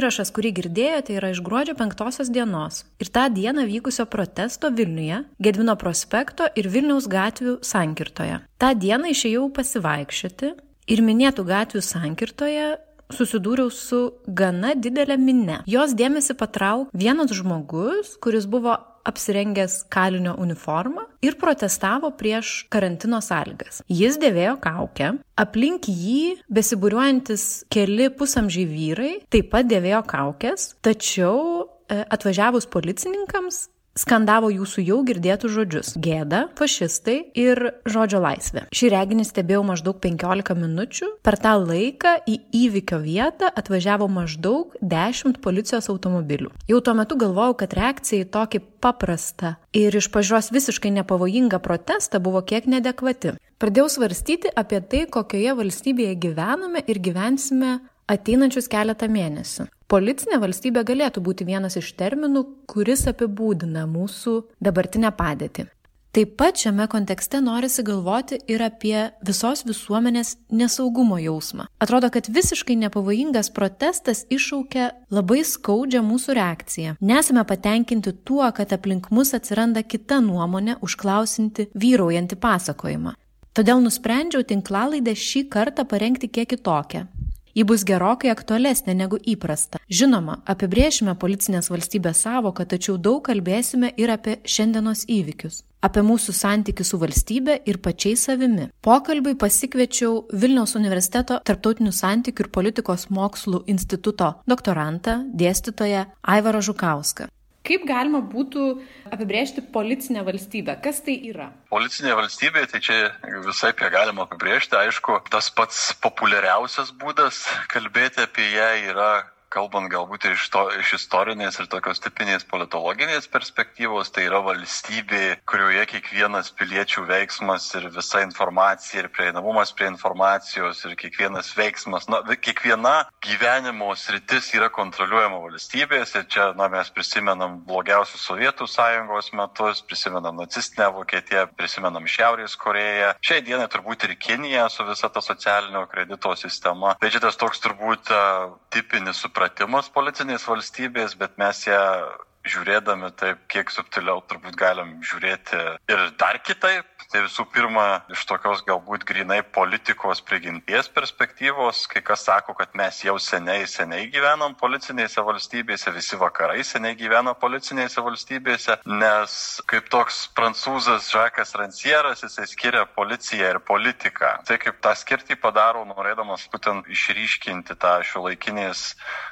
Įrašas, kurį girdėjote, yra iš gruodžio 5 dienos ir tą dieną vykusio protesto Vilniuje, Gedvino prospekto ir Vilniaus gatvių sankirtoje. Ta dieną išėjau pasivaikščioti ir minėtų gatvių sankirtoje susidūriau su gana didelė minė. Jos dėmesį patrauk vienas žmogus, kuris buvo apsirengęs kalinio uniformą ir protestavo prieš karantino sąlygas. Jis dėvėjo kaukę, aplink jį besibūriuojantis keli pusamžiai vyrai taip pat dėvėjo kaukės, tačiau e, atvažiavus policininkams skandavo jūsų jau girdėtus žodžius - gėda, fašistai ir žodžio laisvė. Šį reginį stebėjau maždaug 15 minučių. Per tą laiką į įvykio vietą atvažiavo maždaug 10 policijos automobilių. Jau tuo metu galvojau, kad reakcija į tokį paprastą ir iš pažiūros visiškai nepavojingą protestą buvo kiek nedekvati. Pradėjau svarstyti apie tai, kokioje valstybėje gyvename ir gyvensime ateinančius keletą mėnesių. Policinė valstybė galėtų būti vienas iš terminų, kuris apibūdina mūsų dabartinę padėtį. Taip pat šiame kontekste norisi galvoti ir apie visos visuomenės nesaugumo jausmą. Atrodo, kad visiškai nepavojingas protestas iššaukia labai skaudžią mūsų reakciją. Nesame patenkinti tuo, kad aplink mus atsiranda kita nuomonė užklausinti vyraujantį pasakojimą. Todėl nusprendžiau tinklalaidę šį kartą parengti kiek kitokią. Ji bus gerokai aktualesnė negu įprasta. Žinoma, apibrėšime policinės valstybės savoką, tačiau daug kalbėsime ir apie šiandienos įvykius apie mūsų santykių su valstybe ir pačiais savimi. Pokalbiui pasikviečiau Vilniaus universiteto tarptautinių santykių ir politikos mokslų instituto doktorantą, dėstytoją Aivarą Žukauską. Kaip galima būtų apibrėžti policinę valstybę? Kas tai yra? Policinė valstybė, tai čia visai apie galima apibrėžti. Aišku, tas pats populiariausias būdas kalbėti apie ją yra kalbant galbūt ir iš, to, iš istorinės ir tokios tipinės politologinės perspektyvos, tai yra valstybė, kurioje kiekvienas piliečių veiksmas ir visa informacija ir prieinamumas prie informacijos ir kiekvienas veiksmas, na, kiekviena gyvenimo sritis yra kontroliuojama valstybės ir čia, na, mes prisimenam blogiausius Sovietų sąjungos metus, prisimenam nacistinę Vokietiją, prisimenam Šiaurės Koreją, šiai dienai turbūt ir Kinija su visa ta socialinio kredito sistema. Tai čia tas toks turbūt uh, tipinis supratimas supratimas policinės valstybės, bet mes ją žiūrėdami taip, kiek subtiliau turbūt galim žiūrėti ir dar kitaip. Tai visų pirma, iš tokios galbūt grinai politikos prigimties perspektyvos, kai kas sako, kad mes jau seniai, seniai gyvenam policinėse valstybėse, visi vakarai seniai gyvena policinėse valstybėse, nes kaip toks prancūzas Žakas Rancieras, jisai skiria policiją ir politiką. Tai kaip tą skirtį padaro, norėdamas būtent išryškinti tą šiuolaikinės,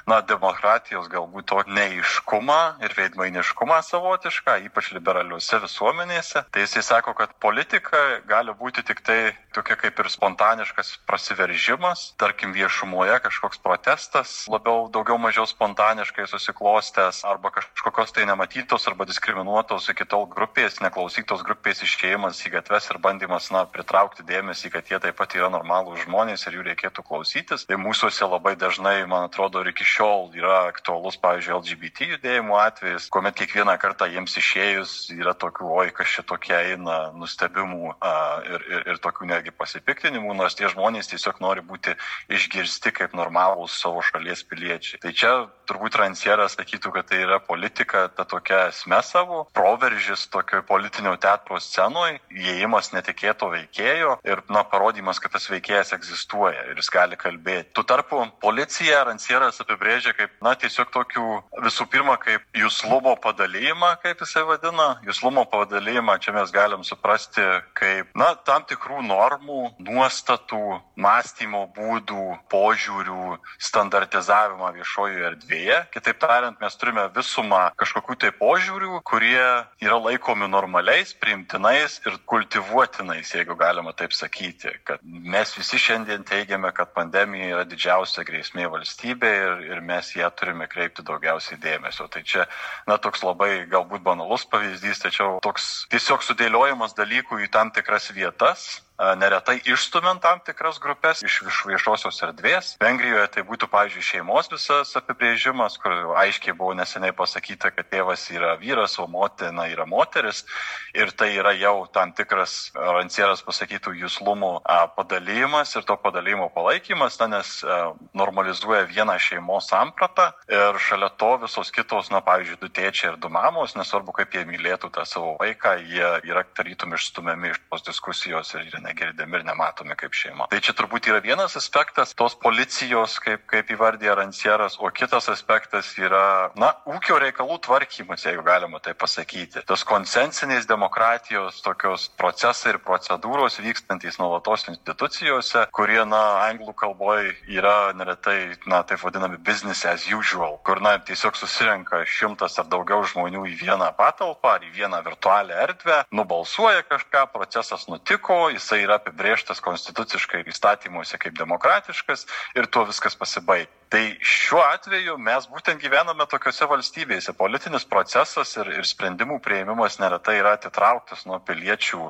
na, demokratijos galbūt to neiškumą ir veidmainiškumą savotišką, ypač liberaliuose visuomenėse. Tai jisai sako, kad politika gali būti tik tai tokia kaip ir spontaniškas prasiveržimas, tarkim viešumoje kažkoks protestas, labiau daugiau mažiau spontaniškai susiklostęs arba kažkokios tai nematytos arba diskriminuotos iki tol grupės, neklausytos grupės išėjimas į gatves ir bandymas, na, pritraukti dėmesį, kad jie taip pat yra normalūs žmonės ir jų reikėtų klausytis. Tai mūsųse labai dažnai, man atrodo, ir iki šiol yra aktualus, pavyzdžiui, LGBT judėjimų atvejais, kuomet kiekvieną kartą jiems išėjus yra tokių, oi, kas čia tokie eina, nustebimų a, ir, ir, ir tokių netgi pasipiktinimų, nors tie žmonės tiesiog nori būti išgirsti kaip normalūs savo šalies piliečiai. Tai čia turbūt Rancieras sakytų, kad tai yra politika, ta tokia esmė savo, proveržis tokio politinio teatro scenoje, įėjimas netikėto veikėjo ir, na, parodymas, kad tas veikėjas egzistuoja ir jis gali kalbėti. Tuo tarpu policija Rancieras apibrėžia kaip, na, tiesiog tokių visų pirma, kaip jūslumo padalymą, kaip jisai vadina. Jūslumo padalymą čia mes galim suprasti kaip, na, tam tikrų normų, nuostatų, mąstymo būdų, požiūrių, standartizavimą viešojoje erdvėje. Kitaip tariant, mes turime visumą kažkokių tai požiūrių, kurie yra laikomi normaliais, priimtinais ir kultivuotinais, jeigu galima taip sakyti. Kad mes visi šiandien teigiame, kad pandemija yra didžiausia grėsmė valstybė ir, ir mes ją turime kreipti daugiausiai dėmesio. Tai čia, na, toks labai galbūt banalus pavyzdys, tačiau toks tiesiog sudėliojimas dalykų į tam tikras vietas neretai išstumint tam tikras grupės iš viešosios erdvės. Vengrijoje tai būtų, pavyzdžiui, šeimos visas apibrėžimas, kur aiškiai buvo neseniai pasakyta, kad tėvas yra vyras, o motina yra moteris. Ir tai yra jau tam tikras, Rancieras pasakytų, jūslumo padalymas ir to padalymo palaikymas, na, nes normalizuoja vieną šeimos sampratą ir šalia to visos kitos, na, pavyzdžiui, du tėčiai ir du mamos, nesvarbu, kaip jie mylėtų tą savo vaiką, jie yra tarytum išstumiami iš tos diskusijos ir yra negirdimi ir nematomi kaip šeima. Tai čia turbūt yra vienas aspektas tos policijos, kaip, kaip įvardė Rancieras, o kitas aspektas yra, na, ūkio reikalų tvarkymas, jeigu galima tai pasakyti. Tos konsensinės demokratijos tokios procesai ir procedūros vykstantis nuolatos institucijose, kurie, na, anglų kalboje yra neretai, na, taip vadinami business as usual, kur, na, tiesiog susirenka šimtas ar daugiau žmonių į vieną patalpą ar į vieną virtualią erdvę, nubalsuoja kažką, procesas nutiko, jisai yra apibrieštas konstituciškai ir įstatymuose kaip demokratiškas ir tuo viskas pasibaigia. Tai šiuo atveju mes būtent gyvename tokiuose valstybėse. Politinis procesas ir, ir sprendimų prieimimas neretai yra atitrauktas nuo piliečių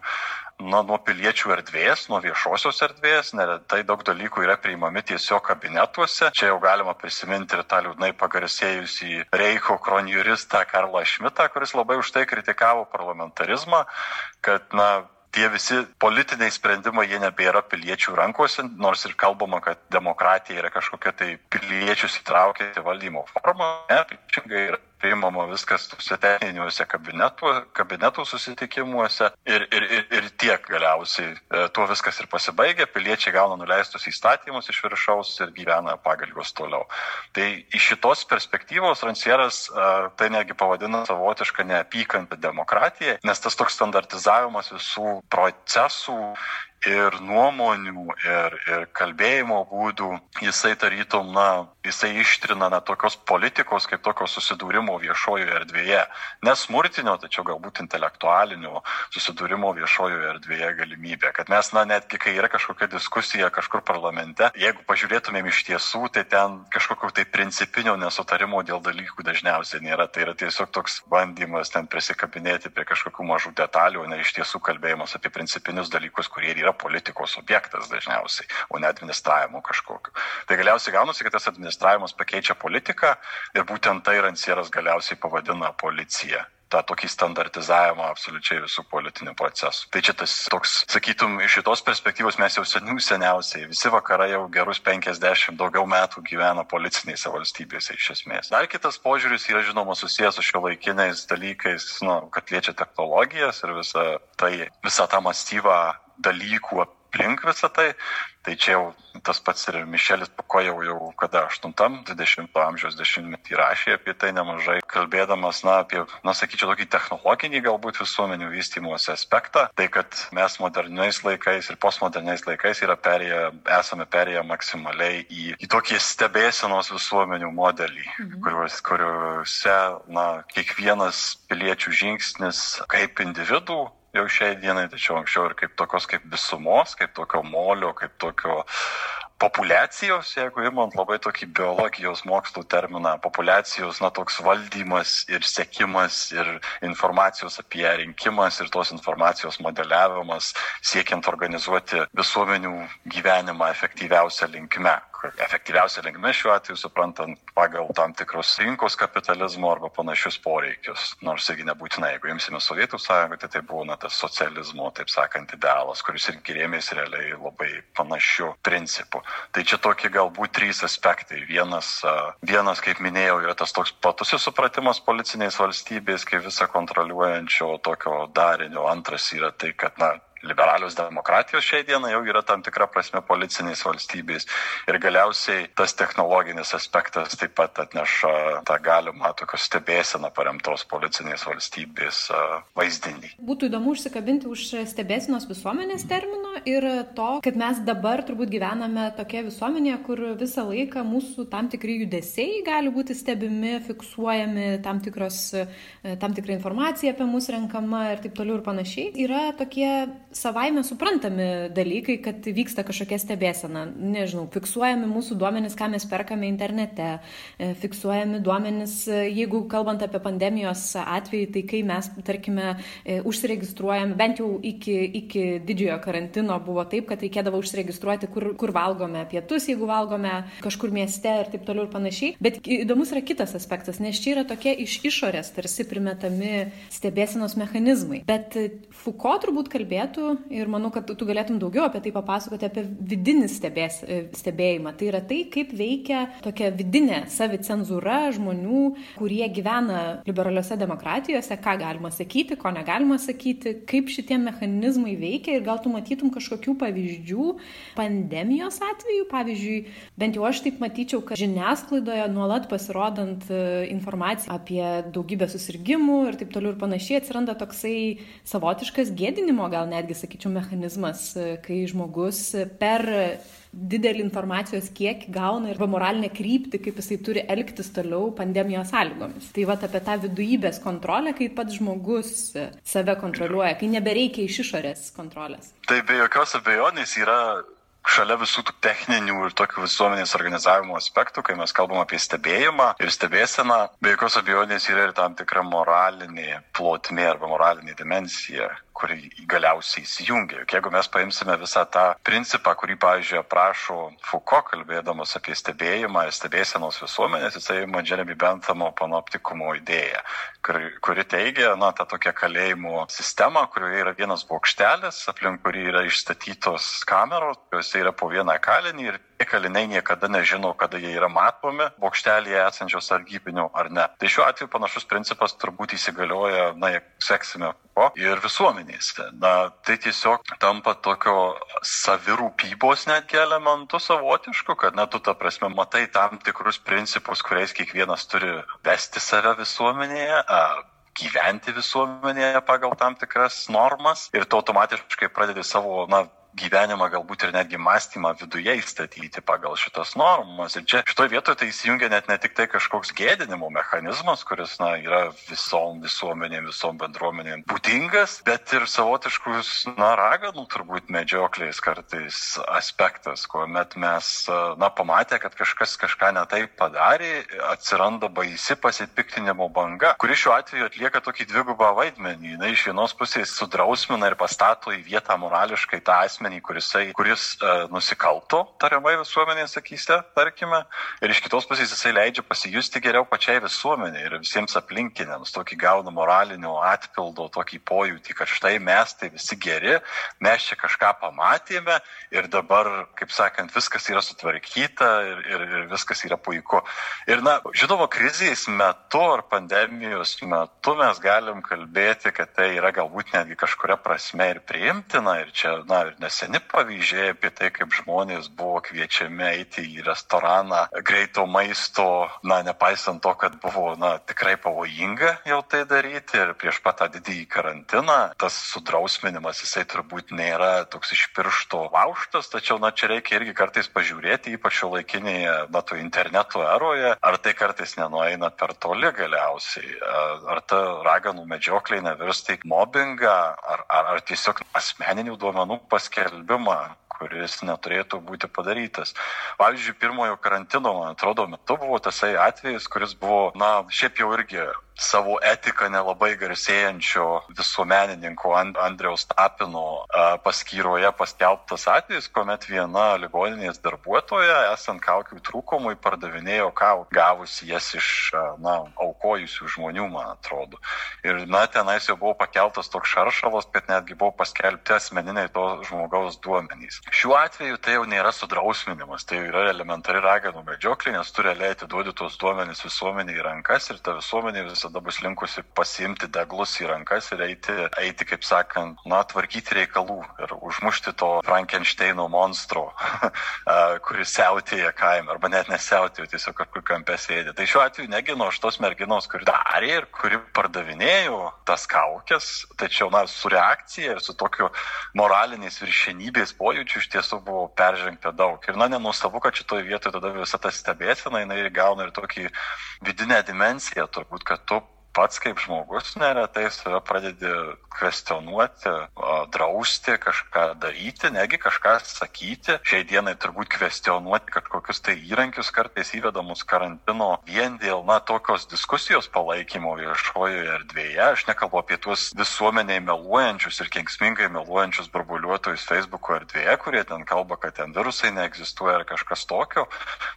na, nuo piliečių erdvės, nuo viešosios erdvės, neretai daug dalykų yra priimami tiesiog kabinetuose. Čia jau galima prisiminti ir tą liūdnai pagarsėjusį Reicho kronjuristą Karlą Šmitą, kuris labai už tai kritikavo parlamentarizmą, kad, na, tie visi politiniai sprendimai, jie nebėra piliečių rankose, nors ir kalbama, kad demokratija yra kažkokia tai piliečius įtraukianti valdymo forma, ne, priešingai yra priimama viskas tuose techniniuose kabinetų, kabinetų susitikimuose ir, ir, ir, ir tiek galiausiai e, tuo viskas ir pasibaigia, piliečiai gauna nuleistus įstatymus iš viršaus ir gyvena pagal juos toliau. Tai iš šitos perspektyvos Rancieras e, tai negi pavadina savotišką neapykantą demokratiją, nes tas toks standartizavimas visų procesų ir nuomonių, ir, ir kalbėjimo būdų, jisai tarytum, na, jisai ištrina na, tokios politikos kaip tokio susidūrimo viešojoje erdvėje. Nesmurtinio, tačiau galbūt intelektualinio susidūrimo viešojoje erdvėje galimybė. Kad mes, na, netgi kai yra kažkokia diskusija kažkur parlamente, jeigu pažiūrėtumėm iš tiesų, tai ten kažkokio tai principinio nesutarimo dėl dalykų dažniausiai nėra. Tai yra tiesiog toks bandymas ten prisikabinėti prie kažkokių mažų detalių, o ne iš tiesų kalbėjimas apie principinius dalykus, kurie yra yra politikos objektas dažniausiai, o ne administravimo kažkokiu. Tai galiausiai gaunasi, kad tas administravimas pakeičia politiką ir būtent tai Rancieras galiausiai pavadina policija tą tokį standartizavimą absoliučiai visų politinių procesų. Tai čia tas toks, sakytum, iš šitos perspektyvos mes jau senių seniausiai, visi vakarai jau gerus 50 daugiau metų gyvena policinėse valstybėse iš esmės. Dar kitas požiūris yra žinoma susijęs su šio laikiniais dalykais, nu, kad liečia technologijas ir visą tai, visą tą mastyvą dalykų aplink visą tai. Tai čia jau tas pats ir Mišelis Puko jau, jau kada 8-20 amžiaus dešimtmetį rašė apie tai nemažai, kalbėdamas, na, apie, na, sakyčiau, tokį technologinį galbūt visuomenių vystymosi aspektą. Tai, kad mes moderniais laikais ir postmoderniais laikais yra perėję, esame perėję maksimaliai į, į tokį stebėsenos visuomenių modelį, mhm. kuriuos, kuriuose, na, kiekvienas piliečių žingsnis kaip individų jau šiai dienai, tačiau anksčiau ir kaip tokios kaip visumos, kaip tokio molio, kaip tokio populacijos, jeigu imant labai tokį biologijos mokslų terminą, populacijos, na, toks valdymas ir sekimas ir informacijos apie ją rinkimas ir tos informacijos modeliavimas, siekiant organizuoti visuomenių gyvenimą efektyviausią linkme efektyviausia linkme šiuo atveju suprantant pagal tam tikrus rinkos kapitalizmo arba panašius poreikius. Nors irgi nebūtinai, jeigu imsime Sovietų sąjungą, tai tai buvo na, tas socializmo, taip sakant, idealas, kuris irgi rėmėsi realiai labai panašiu principu. Tai čia tokie galbūt trys aspektai. Vienas, vienas kaip minėjau, yra tas toks platusis supratimas policinės valstybės, kaip visą kontroliuojančio tokio darinio. Antras yra tai, kad na, liberalios demokratijos šiai dienai jau yra tam tikra prasme policinės valstybės. Ir galiausiai tas technologinis aspektas taip pat atneša tą galimą tokios stebėseną paremtos policinės valstybės vaizdinį. Būtų įdomu užsikabinti už stebėsenos visuomenės termino ir to, kad mes dabar turbūt gyvename tokia visuomenėje, kur visą laiką mūsų tam tikri judesiai gali būti stebimi, fiksuojami, tam, tikros, tam tikra informacija apie mus renkama ir taip toliau ir panašiai. Yra tokie savaime suprantami dalykai, kad vyksta kažkokia stebėsena. Nežinau, fiksuojami mūsų duomenys, ką mes perkame internete, e, fiksuojami duomenys, e, jeigu kalbant apie pandemijos atvejį, tai kai mes, tarkime, e, užsiregistruojam, bent jau iki, iki didžiojo karantino buvo taip, kad reikėdavo užsiregistruoti, kur, kur valgome pietus, jeigu valgome kažkur mieste ir taip toliau ir panašiai. Bet įdomus yra kitas aspektas, nes čia yra tokie iš išorės tarsi primetami stebėsenos mechanizmai. Bet Foucault turbūt kalbėtų ir manau, kad tu galėtum daugiau apie tai papasakoti, apie vidinį stebės, stebėjimą. Tai yra tai, kaip veikia tokia vidinė savicenzūra žmonių, kurie gyvena liberaliuose demokratijose, ką galima sakyti, ko negalima sakyti, kaip šitie mechanizmai veikia ir gal tu matytum kažkokių pavyzdžių pandemijos atveju. Pavyzdžiui, bent jau aš taip matyčiau, kad žiniasklaidoje nuolat pasirodant e, informaciją apie daugybę susirgymų ir taip toliau ir panašiai atsiranda toksai savotiškas gėdinimo gal netgi, sakyčiau, mechanizmas, e, kai žmogus per didelį informacijos kiekį gauna ir moralinę kryptį, kaip jisai turi elgtis toliau pandemijos sąlygomis. Tai va apie tą vidujybės kontrolę, kai pats žmogus e, save kontroliuoja, kai nebereikia iš išorės kontrolės. Tai be jokios abejonės yra šalia visų tų techninių ir tokių visuomenės organizavimo aspektų, kai mes kalbam apie stebėjimą ir stebėseną, be jokios abejonės yra ir tam tikra moralinė plotmė arba moralinė dimensija, kuri galiausiai įsijungia. Juk jeigu mes paimsime visą tą principą, kurį, pavyzdžiui, aprašo Foucault, kalbėdamas apie stebėjimą ir stebėsenos visuomenės, jisai ima Jeremy Benthamo panoptikumo idėją, kuri, kuri teigia, na, tą tokią kalėjimo sistemą, kurioje yra vienas bokštelis, aplink kurį yra išstatytos kameros, kuriuose yra po vieną kalinį ir kaliniai niekada nežino, kada jie yra matomi bokštelėje esančios sargybinių ar ne. Tai šiuo atveju panašus principas turbūt įsigalioja, na, seksime ko ir visuomenėse. Na, tai tiesiog tampa tokio savirūpybos netgi elementų savotišku, kad, na, tu ta prasme matai tam tikrus principus, kuriais kiekvienas turi vesti save visuomenėje. A, gyventi visuomenėje pagal tam tikras normas ir tu automatiškai pradedi savo, na, gyvenimą, galbūt ir netgi mąstymą viduje įstatyti pagal šitas normas. Ir čia šitoje vietoje tai įsijungia net ne tik tai kažkoks gėdinimo mechanizmas, kuris na, yra visom visuomenėm, visom bendruomenėm būdingas, bet ir savotiškus, na, raganų turbūt medžioklės kartais aspektas, kuomet mes, na, pamatę, kad kažkas kažką netai padarė, atsiranda baisi pasipiktinimo banga, kuri šiuo atveju atlieka tokį dvigubą vaidmenį. Na, iš vienos pusės sudrausmina ir pastato į vietą morališkai tą asmenį, asmenį, kurisai, kuris uh, nusikalto tariamai visuomenės akise, tarkime, ir iš kitos pusės jisai leidžia pasijusti geriau pačiai visuomenė ir visiems aplinkiniams, tokį gauna moralinio atpildo, tokį pojūtį, kad štai mes tai visi geri, mes čia kažką pamatėme ir dabar, kaip sakant, viskas yra sutvarkyta ir, ir, ir viskas yra puiku. Ir, na, žinoma, krizės metu ar pandemijos metu mes galim kalbėti, kad tai yra galbūt netgi kažkuria prasme ir priimtina ir čia, na, ir neseni pavyzdžiai apie tai, kaip žmonės buvo kviečiami eiti į restoraną greito maisto, na, nepaisant to, kad buvo, na, tikrai pavojinga jau tai daryti ir prieš pat tą didįjį karantiną, tas sudrausminimas, jisai turbūt nėra toks iš piršto lauštas, tačiau, na, čia reikia irgi kartais pažiūrėti, ypač šio laikinėje, na, to interneto eroje, ar tai kartais nenueina per toli galiausiai, ar ta raganų medžioklė nevirsta į mobbingą, ar, ar, ar tiesiog asmeninių duomenų paskelbimą skelbimą, kuris neturėtų būti padarytas. Pavyzdžiui, pirmojo karantino, man atrodo, metu buvo tasai atvejis, kuris buvo, na, šiaip jau irgi savo etiką nelabai garsėjančio visuomenininko Andriaus Tapino paskyroje paskelbtas atvejis, kuomet viena ligoninės darbuotoja, esant kaukių trūkumui, pardavinėjo kaukių, gavusi jas iš, na, aukojusių žmonių, man atrodo. Ir, na, tenais jau buvo pakeltas toks šaršalas, kad netgi buvo paskelbti asmeniniai to žmogaus duomenys. Šiuo atveju tai jau nėra sudrausminimas, tai yra elementari raganų medžioklė, nes tu realiai atiduodi tos duomenys visuomeniai į rankas ir ta visuomenė visada visada bus linkusi pasiimti deglus į rankas ir eiti, eiti kaip sakant, na, tvarkyti reikalų ir užmušti to Frankensteino monstro, kuris siautėja kaime, arba net nesiautėja, tiesiog kažkur kampe sėdė. Tai šiuo atveju neginu aš tos merginos, kuri darė ir kuri pardavinėjo tas kaukės, tačiau, na, su reakcija ir su tokiu moraliniais viršenybės pojūčiu iš tiesų buvo peržengta daug. Ir, na, nenustabu, kad šitoje vietoje tada visa ta stebėsena, jinai gauna ir tokį vidinę dimensiją, turbūt, kad tu pats kaip žmogus neretai save pradedi kvestionuoti, drausti, kažką daryti, negi kažką sakyti. Šiai dienai turbūt kvestionuoti kažkokius tai įrankius kartais įvedamus karantino vien dėl, na, tokios diskusijos palaikymo viešojoje erdvėje. Aš nekalbu apie tuos visuomeniai meluojančius ir kenksmingai meluojančius burbuliuotojus Facebook'o erdvėje, kurie ten kalba, kad ten virusai neegzistuoja ar kažkas tokio,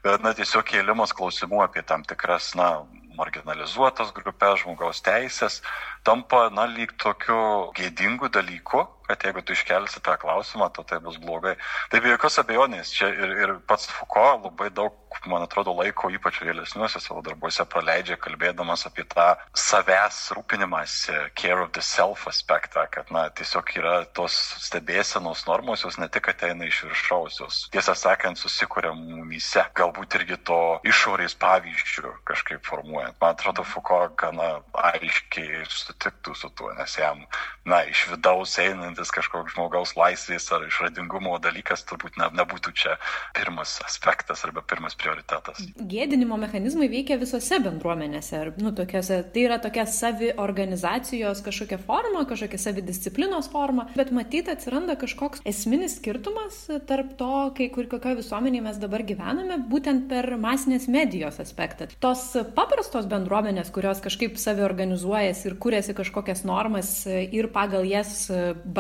bet, na, tiesiog kėlimas klausimų apie tam tikras, na, marginalizuotas grupės žmogaus teisės tampa, na, lyg tokiu gėdingu dalyku, kad jeigu tu iškelsi tą klausimą, to tai bus blogai. Tai be jokios abejonės, čia ir, ir pats Foucault labai daug, man atrodo, laiko, ypač vėlesniuose savo darbuose praleidžia kalbėdamas apie tą savęs rūpinimąsi, care of the self aspektą, kad, na, tiesiog yra tos stebėsenos normos, jos ne tik ateina iš viršausios, tiesą sakant, susikuria mumyse, galbūt irgi to išorės pavyzdžių kažkaip formuojant. Man atrodo, Foucault gana aiškiai sutiktų su tuo, nes jam, na, iš vidaus einantis ginantis kažkoks žmogaus laisvės ar išradingumo dalykas turbūt ne, nebūtų čia pirmas aspektas arba pirmas prioritetas. Gėdinimo mechanizmai veikia visose bendruomenėse. Ar, nu, tokiose, tai yra tokia saviorganizacijos kažkokia forma, kažkokia savidisciplinos forma, bet matyti atsiranda kažkoks esminis skirtumas tarp to, kai kur kokioje visuomenėje mes dabar gyvename, būtent per masinės medijos aspektą. Tos paprastos bendruomenės, kurios kažkaip saviorganizuojasi ir kūrėsi kažkokias normas ir pagal jas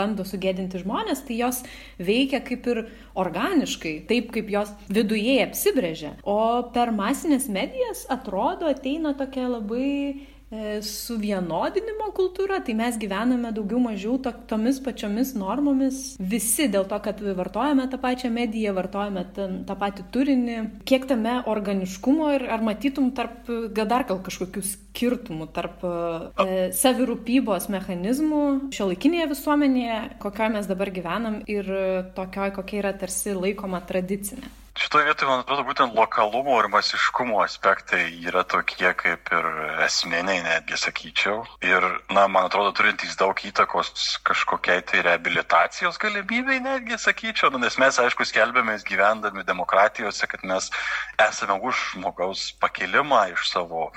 bando sugėdinti žmonės, tai jos veikia kaip ir organiškai, taip kaip jos viduje apsibrėžia. O per masinės medijas atrodo ateina tokia labai suvienodinimo kultūra, tai mes gyvename daugiau mažiau to, tomis pačiomis normomis visi, dėl to, kad vartojame tą pačią mediją, vartojame ten, tą patį turinį. Kiek tame organiškumo ir ar matytum tarp, gal dar gal kažkokių skirtumų tarp e, savirūpybos mechanizmų šio laikinėje visuomenėje, kokioje mes dabar gyvenam ir tokioje, kokia yra tarsi laikoma tradicinė. Šitoje vietoje, man atrodo, būtent lokalumo ir masiškumo aspektai yra tokie kaip ir esminiai, netgi sakyčiau. Ir, na, man atrodo, turintys daug įtakos kažkokiai tai rehabilitacijos galimybei, netgi sakyčiau, nu, nes mes, aišku, skelbėmės gyvendami demokratijose, kad mes esame už žmogaus pakelimą iš savo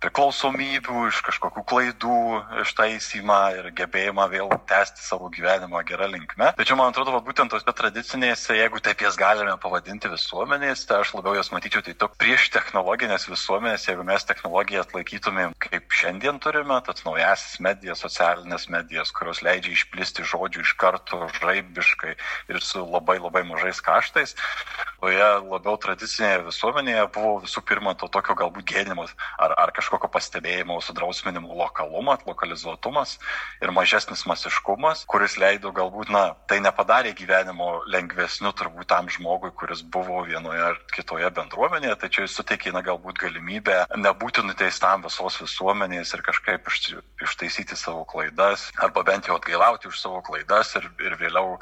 priklausomybių, iš kažkokių klaidų ištaisymą ir gebėjimą vėl tęsti savo gyvenimą gerą linkmę. Tačiau, man atrodo, va, būtent tose tradicinėse, jeigu taip jas galime pavadinti, visuomenės, tai aš labiau jas matyčiau tai to prieš technologinės visuomenės, jeigu mes technologiją atlaikytumėm kaip šiandien turime, tas naujasis medijas, socialinės medijas, kurios leidžia išplisti žodžių iš karto žaibiškai ir su labai labai mažais kaštais, toje labiau tradicinėje visuomenėje buvo visų pirma to tokio galbūt gėdimas ar, ar kažkokio pastebėjimo, sudrausminimo lokalumas, lokalizuotumas ir mažesnis masiškumas, kuris leido galbūt, na, tai nepadarė gyvenimo lengvesniu turbūt tam žmogui, kuris buvo buvo vienoje ar kitoje bendruomenėje, tačiau jis suteikė na, galbūt galimybę nebūti nuteistam visos visuomenės ir kažkaip ištaisyti savo klaidas, arba bent jau atgailauti už savo klaidas ir, ir vėliau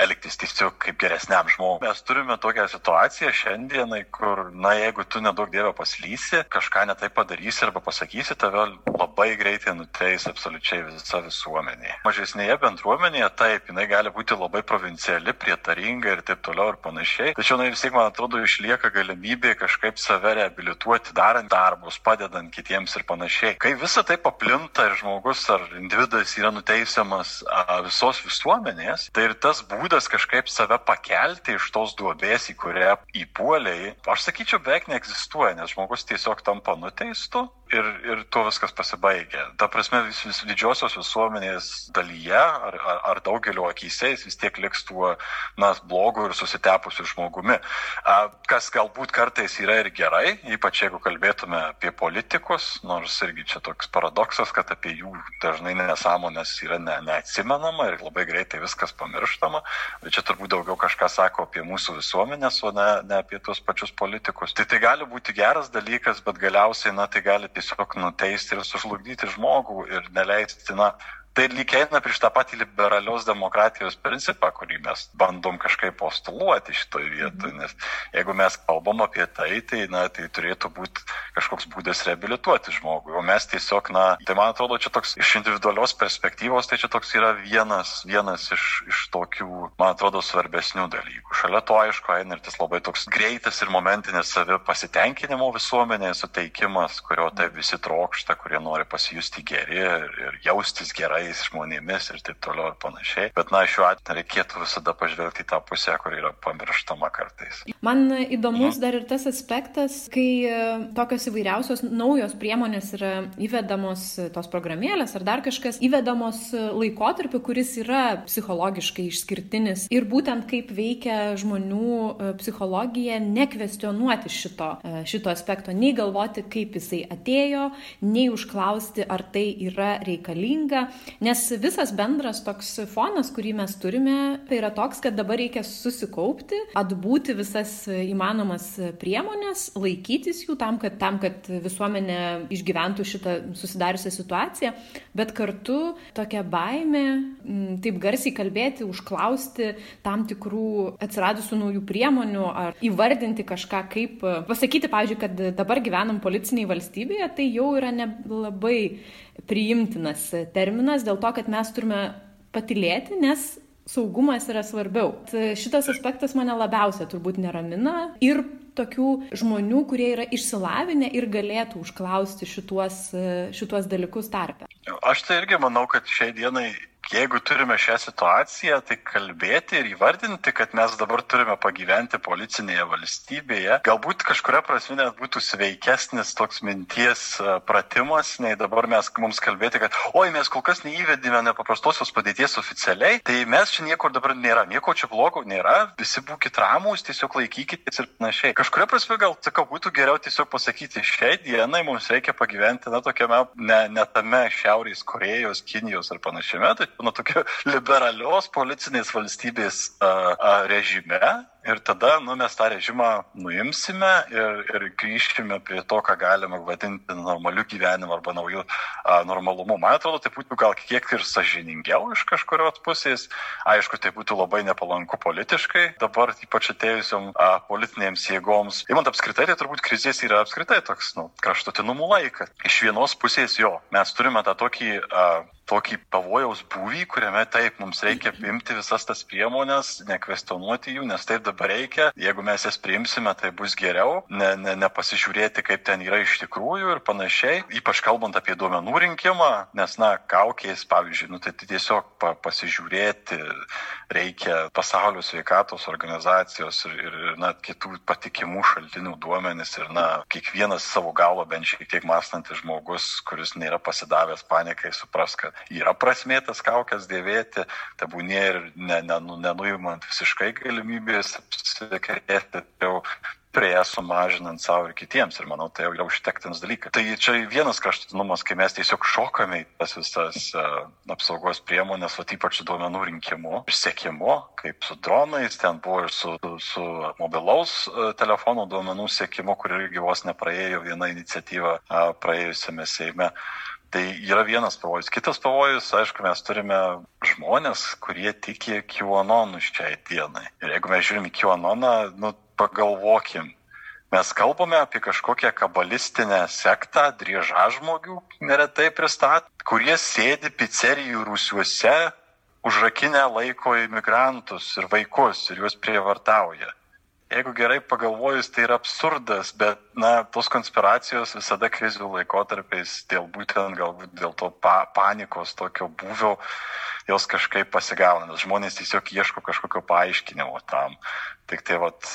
elgtis tiesiog kaip geresniam žmogui. Mes turime tokią situaciją šiandienai, kur, na, jeigu tu nedaug dievio paslysi, kažką netai padarysi arba pasakysi, tave labai greitai nuteis absoliučiai visa visuomenė. Mažesnėje bendruomenėje taip, jinai gali būti labai provinciali, prietaringa ir taip toliau ir panašiai. Tačiau, na, vis tiek, man atrodo, išlieka galimybė kažkaip save reabilituoti, darant darbus, padedant kitiems ir panašiai. Kai visa tai paplinta ir žmogus ar individas yra nuteisiamas visos visuomenės, tai ir tas būdas būdas kažkaip save pakelti iš tos duobės, į kurią įpuoliai, aš sakyčiau, beveik neegzistuoja, nes žmogus tiesiog tampa nuteistu ir, ir tuo viskas pasibaigia. Ta prasme, vis, vis didžiosios visuomenės dalyje ar, ar, ar daugelio akise jis vis tiek liks tuo, na, blogu ir susitepusiu žmogumi. A, kas galbūt kartais yra ir gerai, ypač jeigu kalbėtume apie politikus, nors irgi čia toks paradoksas, kad apie jų dažnai nesąmonės yra ne, neatsimenama ir labai greitai viskas pamirštama, bet čia turbūt daugiau kažką sako apie mūsų visuomenės, o ne, ne apie tuos pačius politikus. Tai tai gali būti geras dalykas, bet galiausiai, na, tai gali tiesiog nuteisti ir sužlugdyti žmogų ir neleisti, na, tai lyg eina prieš tą patį liberalios demokratijos principą, kurį mes bandom kažkaip postuluoti šitoje vietoje. Nes jeigu mes kalbam apie tai, tai, na, tai turėtų būti kažkoks būdas reabilituoti žmogų. O mes tiesiog, na, tai man atrodo, čia toks iš individualios perspektyvos, tai čia toks yra vienas, vienas iš, iš tokių, man atrodo, svarbesnių dalykų. Šalia to, aišku, eina ir tas labai toks greitas ir momentinis savi pasitenkinimo visuomenėje suteikimas, kurio taip visi trokšta, kurie nori pasijusti geri ir, ir jaustis gerais žmonėmis ir taip toliau ir panašiai. Bet, na, šiuo atveju reikėtų visada pažvelgti į tą pusę, kur yra pamirštama kartais. Man įdomus dar ir tas aspektas, kai e, tokios įvairiausios naujos priemonės yra įvedamos e, tos programėlės ar dar kažkas įvedamos e, laikotarpiu, kuris yra psichologiškai išskirtinis ir būtent kaip veikia žmonių psichologija, nekvestionuoti šito, šito aspekto, nei galvoti, kaip jisai atėjo, nei užklausti, ar tai yra reikalinga, nes visas bendras toks fonas, kurį mes turime, tai yra toks, kad dabar reikia susikaupti, atbūti visas įmanomas priemonės, laikytis jų tam, kad, tam, kad visuomenė išgyventų šitą susidariusią situaciją, bet kartu tokia baime, taip garsiai kalbėti, užklausti tam tikrų atsiradusių naujų priemonių ar įvardinti kažką kaip, pasakyti, pavyzdžiui, kad dabar gyvenam policiniai valstybėje, tai jau yra nelabai priimtinas terminas dėl to, kad mes turime patilėti, nes saugumas yra svarbiau. Šitas aspektas mane labiausia turbūt neramina ir tokių žmonių, kurie yra išsilavinę ir galėtų užklausti šituos, šituos dalykus tarpe. Aš tai irgi manau, kad šiai dienai jeigu turime šią situaciją, tai kalbėti ir įvardinti, kad mes dabar turime pagyventi policinėje valstybėje, galbūt kažkuria prasme net būtų sveikesnis toks minties e, pratimas, nei dabar mes mums kalbėti, kad oi, mes kol kas neįvedėme nepaprastosios padėties oficialiai, tai mes čia niekur dabar nėra, nieko čia blogo nėra, visi būkite ramus, tiesiog laikykitės ir panašiai. Kažkuria prasme gal, sakau, būtų geriau tiesiog pasakyti, šiai dienai mums reikia pagyventi, na, tokiame, ne, ne tame Šiaurės Korejos, Kinijos ar panašiame, tai nuo tokio liberalios policinės valstybės a, a, režime ir tada nu, mes tą režimą nuimsime ir, ir grįžkime prie to, ką galime vadinti normaliu gyvenimu arba naujų a, normalumu. Man atrodo, tai būtų gal kiek ir sažiningiau iš kažkurios pusės. Aišku, tai būtų labai nepalanku politiškai, dabar ypač atėjusiam a, politinėms jėgoms. Įmant apskritai, tai turbūt krizės yra apskritai toks nu, kraštutinumų laikas. Iš vienos pusės jo, mes turime tą tokį a, tokį pavojaus būvį, kuriame taip mums reikia imti visas tas priemonės, nekvestionuoti jų, nes taip dabar reikia. Jeigu mes jas priimsime, tai bus geriau, ne, ne, nepasižiūrėti, kaip ten yra iš tikrųjų ir panašiai. Ypač kalbant apie duomenų rinkimą, nes, na, kaukės, pavyzdžiui, nu, tai tiesiog pa, pasižiūrėti reikia pasaulio sveikatos organizacijos ir, ir, ir na, kitų patikimų šaltinių duomenys ir, na, kiekvienas savo galvo bent šiek tiek mąstantis žmogus, kuris nėra pasidavęs panikai, supras, kad yra prasmė tas kaukės dėvėti, tebūnė ir ne, ne, nu, nenuimant visiškai galimybės apsikrėsti, tačiau prie ją sumažinant savo ir kitiems. Ir manau, tai jau yra užtektinas dalykas. Tai čia vienas kraštutinumas, kai mes tiesiog šokame į tas visas uh, apsaugos priemonės, o ypač su duomenų rinkimu ir sėkimu, kaip su dronais, ten buvo ir su, su, su mobilaus uh, telefono duomenų sėkimu, kur irgi vos nepraėjo viena iniciatyva uh, praėjusiame Seime. Tai yra vienas pavojus. Kitas pavojus, aišku, mes turime žmonės, kurie tiki QAnonu šiai dienai. Ir jeigu mes žiūrim į QAnoną, nu, pagalvokim, mes kalbame apie kažkokią kabalistinę sektą, driežažmogių neretai pristat, kurie sėdi pizzerijų rūsiuose, užrakinę laiko imigrantus ir vaikus ir juos prievartauja jeigu gerai pagalvojus, tai yra absurdas, bet, na, tos konspiracijos visada krizių laikotarpiais dėl būtent galbūt dėl to pa panikos tokio buvio, jos kažkaip pasigauna, nes žmonės tiesiog ieško kažkokio paaiškinimo tam. Tik tai vat,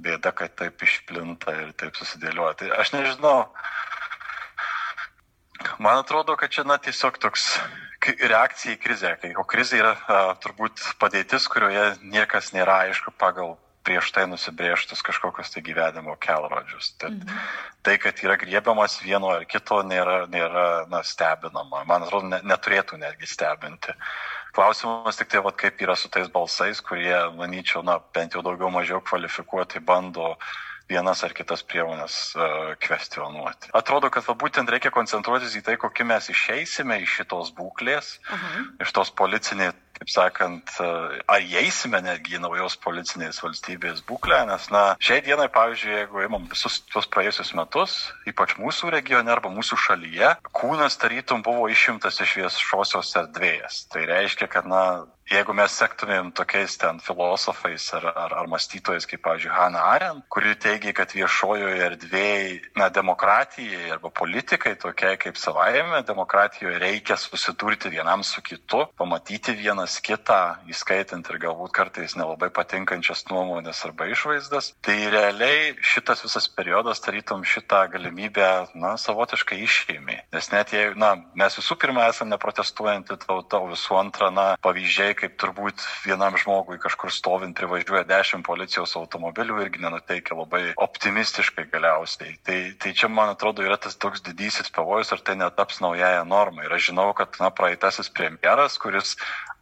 bėda, kad taip išplinta ir taip susidėlioja. Tai aš nežinau, man atrodo, kad čia, na, tiesiog toks reakcija į krizę, o krizė yra a, turbūt padėtis, kurioje niekas nėra aišku pagal prieš tai nusibrėžtus kažkokius tai gyvenimo kelrodžius. Tad mhm. tai, kad yra griebiamas vieno ar kito, nėra, nėra na, stebinama. Man atrodo, ne, neturėtų netgi stebinti. Klausimas tik tai, vat, kaip yra su tais balsais, kurie, manyčiau, na, bent jau daugiau mažiau kvalifikuotai bando vienas ar kitas priemonės uh, kvestionuoti. Atrodo, kad va, būtent reikia koncentruotis į tai, kokie mes išeisime iš šitos būklės, Aha. iš tos policinės kaip sakant, ar įeisime netgi į naujos policinės valstybės būklę, nes, na, šiai dienai, pavyzdžiui, jeigu imam visus tuos praėjusius metus, ypač mūsų regione arba mūsų šalyje, kūnas tarytum buvo išimtas iš viešosios erdvės. Tai reiškia, kad, na, jeigu mes sektumėm tokiais ten filosofais ar, ar, ar mąstytojais, kaip, pavyzdžiui, Hanna Arendt, kuri teigia, kad viešojoje erdvėje, na, demokratijai arba politikai tokiai kaip savaime, demokratijoje reikia susidurti vienam su kitu, pamatyti vienas kitą, įskaitant ir galbūt kartais nelabai patinkančias nuomonės arba išvaizdas, tai realiai šitas visas periodas tarytum šitą galimybę, na, savotiškai išėmė. Nes net jei, na, mes visų pirma esame neprotestuojanti tauta, visų antra, na, pavyzdžiai, kaip turbūt vienam žmogui kažkur stovint privažiuoja dešimt policijos automobilių irgi nenuteikia labai optimistiškai galiausiai. Tai, tai čia, man atrodo, yra tas toks didysis pavojus, ar tai netaps naujaja norma. Ir aš žinau, kad na, praeitasis premjeras, kuris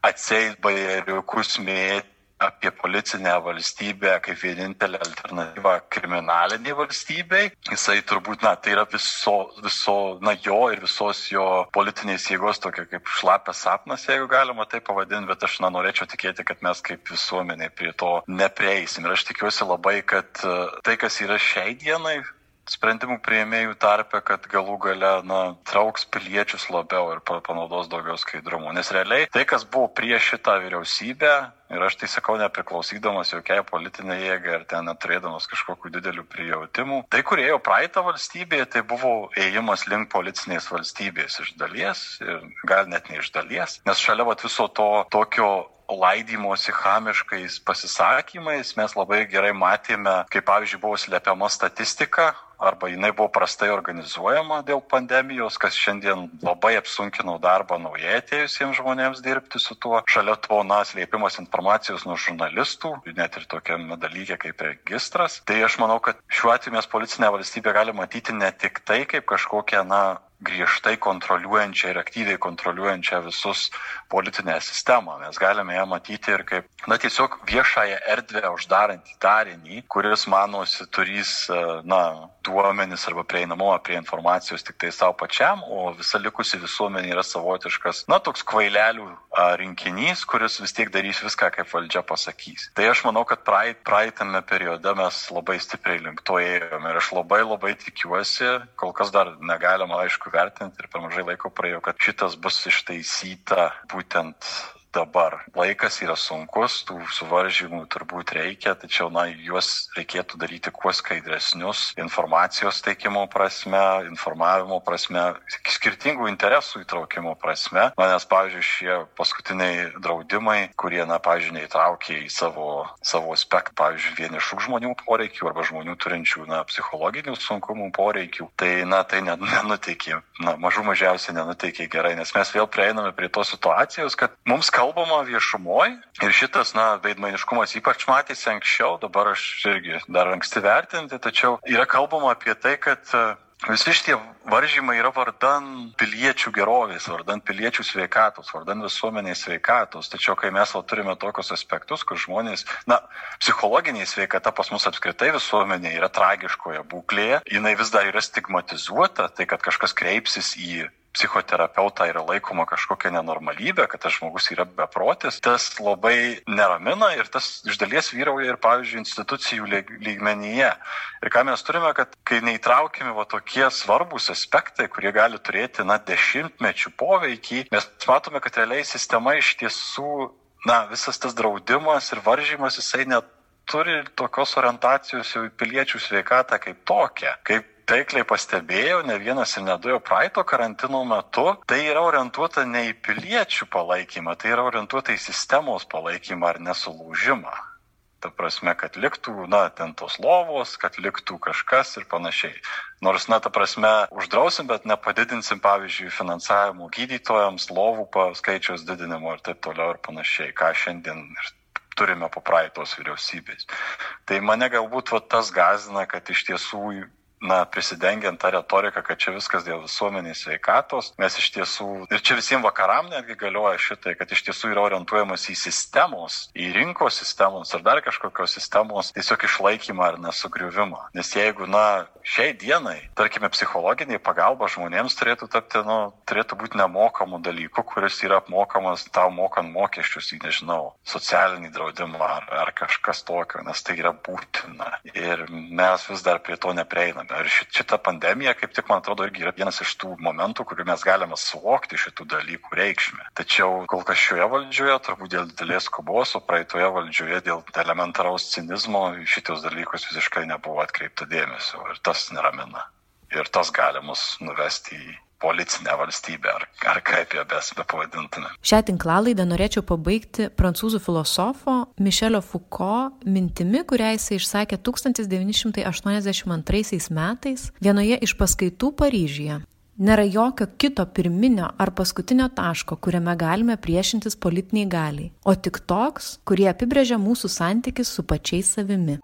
atseit bajeriukus mėtė apie policinę valstybę kaip vienintelę alternatyvą kriminaliniai valstybei. Jisai turbūt, na, tai yra viso, viso, na, jo ir visos jo politinės jėgos tokia kaip šlapės sapnas, jeigu galima tai pavadinti, bet aš, na, norėčiau tikėti, kad mes kaip visuomenė prie to neprieisim. Ir aš tikiuosi labai, kad e, tai, kas yra šiai dienai, sprendimų prieimėjų tarpe, kad galų gale na, trauks piliečius labiau ir panaudos daugiau skaidrumo. Nes realiai tai, kas buvo prieš šitą vyriausybę, ir aš tai sakau nepriklausydamas jokiai politinė jėga ir ten neturėdamas kažkokių didelių prijautimų, tai kurie jau praeitą valstybėje, tai buvo ėjimas link policinės valstybės iš dalies ir gal net ne iš dalies, nes šalia vat, viso to tokio laidymosi chamiškais pasisakymais mes labai gerai matėme, kaip pavyzdžiui buvo slepiama statistika arba jinai buvo prastai organizuojama dėl pandemijos, kas šiandien labai apsunkino darbą naujai atėjusiems žmonėms dirbti su tuo. Šalia to, na, slėpimas informacijos nuo žurnalistų, net ir tokiame dalyke kaip registras. Tai aš manau, kad šiuo atveju mes policinę valstybę galime matyti ne tik tai kaip kažkokią, na, griežtai kontroliuojančią ir aktyviai kontroliuojančią visus politinę sistemą. Mes galime ją matyti ir kaip, na, tiesiog viešąją erdvę uždarantį darinį, kuris, manosi, turys, na, duomenis arba prieinamumą prie informacijos tik tai savo pačiam, o visa likusi visuomenė yra savotiškas, na, toks kvailelių rinkinys, kuris vis tiek darys viską, kaip valdžia pasakys. Tai aš manau, kad praeit, praeitame periode mes labai stipriai link to ėjome ir aš labai labai tikiuosi, kol kas dar negalima aišku vertinti ir per mažai laiko praėjo, kad šitas bus ištaisyta būtent dabar. Laikas yra sunkus, tų suvaržymų turbūt reikia, tačiau, na, juos reikėtų daryti kuo skaidresnius informacijos teikimo prasme, informavimo prasme, skirtingų interesų įtraukimo prasme. Na, nes, pavyzdžiui, šie paskutiniai draudimai, kurie, na, pavyzdžiui, neįtraukė į savo, savo aspektą, pavyzdžiui, vienišų žmonių poreikių arba žmonių turinčių, na, psichologinių sunkumų poreikių, tai, na, tai nenuteikė, na, mažų mažiausiai nenuteikė gerai, nes mes vėl prieiname prie tos situacijos, kad mums kalbama viešumoj ir šitas, na, veidmainiškumas ypač matėsi anksčiau, dabar aš irgi dar anksti vertinti, tačiau yra kalbama apie tai, kad e, Visi šitie varžymai yra vardan piliečių gerovės, vardan piliečių sveikatos, vardan visuomenės sveikatos. Tačiau kai mes va, turime tokius aspektus, kur žmonės, na, psichologiniai sveikata pas mus apskritai visuomenė yra tragiškoje būklėje, jinai vis dar yra stigmatizuota, tai kad kažkas kreipsis į psichoterapeutą yra laikoma kažkokia nenormalybė, kad tas žmogus yra beprotis, tas labai neramina ir tas iš dalies vyrauja ir, pavyzdžiui, institucijų lygmenyje. Ir ką mes turime, kad kai neįtraukiami va tokie svarbus aspektai, kurie gali turėti, na, dešimtmečių poveikį, mes matome, kad realiai sistema iš tiesų, na, visas tas draudimas ir varžymas, jisai net turi tokios orientacijos jau į piliečių sveikatą kaip tokią, kaip taikliai pastebėjau, ne vienas ir ne du jau praeito karantino metu, tai yra orientuota ne į piliečių palaikymą, tai yra orientuota į sistemos palaikymą ar nesulūžimą. Ta prasme, kad liktų, na, ten tos lovos, kad liktų kažkas ir panašiai. Nors, na, ta prasme, uždrausim, bet nepadidinsim, pavyzdžiui, finansavimų gydytojams, lovų skaičiaus didinimo ir taip toliau ir panašiai, ką šiandien ir turime po praeitos vyriausybės. Tai mane galbūt va, tas gazina, kad iš tiesų na, prisidengiant tą retoriką, kad čia viskas dėl visuomenės sveikatos, mes iš tiesų, ir čia visiems vakaram netgi galioja šitai, kad iš tiesų yra orientuojamas į sistemos, į rinkos sistemos ar dar kažkokios sistemos tiesiog išlaikymą ar nesugriuvimą. Nes jeigu, na, šiai dienai, tarkime, psichologiniai pagalba žmonėms turėtų tapti, nu, turėtų būti nemokamų dalykų, kuris yra apmokamas tau mokant mokesčius į, nežinau, socialinį draudimą ar, ar kažkas tokio, nes tai yra būtina. Ir mes vis dar prie to neprieiname. Ir šita pandemija, kaip tik, man atrodo, irgi yra vienas iš tų momentų, kuriuo mes galime suvokti šitų dalykų reikšmę. Tačiau kol kas šioje valdžioje, turbūt dėl didelės skubos, o praeitoje valdžioje dėl elementaraus cinizmo šitos dalykus visiškai nebuvo atkreipta dėmesio. Ir tas neramina. Ir tas gali mus nuvesti į policinę valstybę, ar, ar kaip ją bes be pavadintume. Šią tinklalaidą norėčiau pabaigti prancūzų filosofo Mišelio Foucault mintimi, kurią jisai išsakė 1982 metais vienoje iš paskaitų Paryžyje. Nėra jokio kito pirminio ar paskutinio taško, kuriame galime priešintis politiniai galiai, o tik toks, kurie apibrėžia mūsų santykis su pačiais savimi.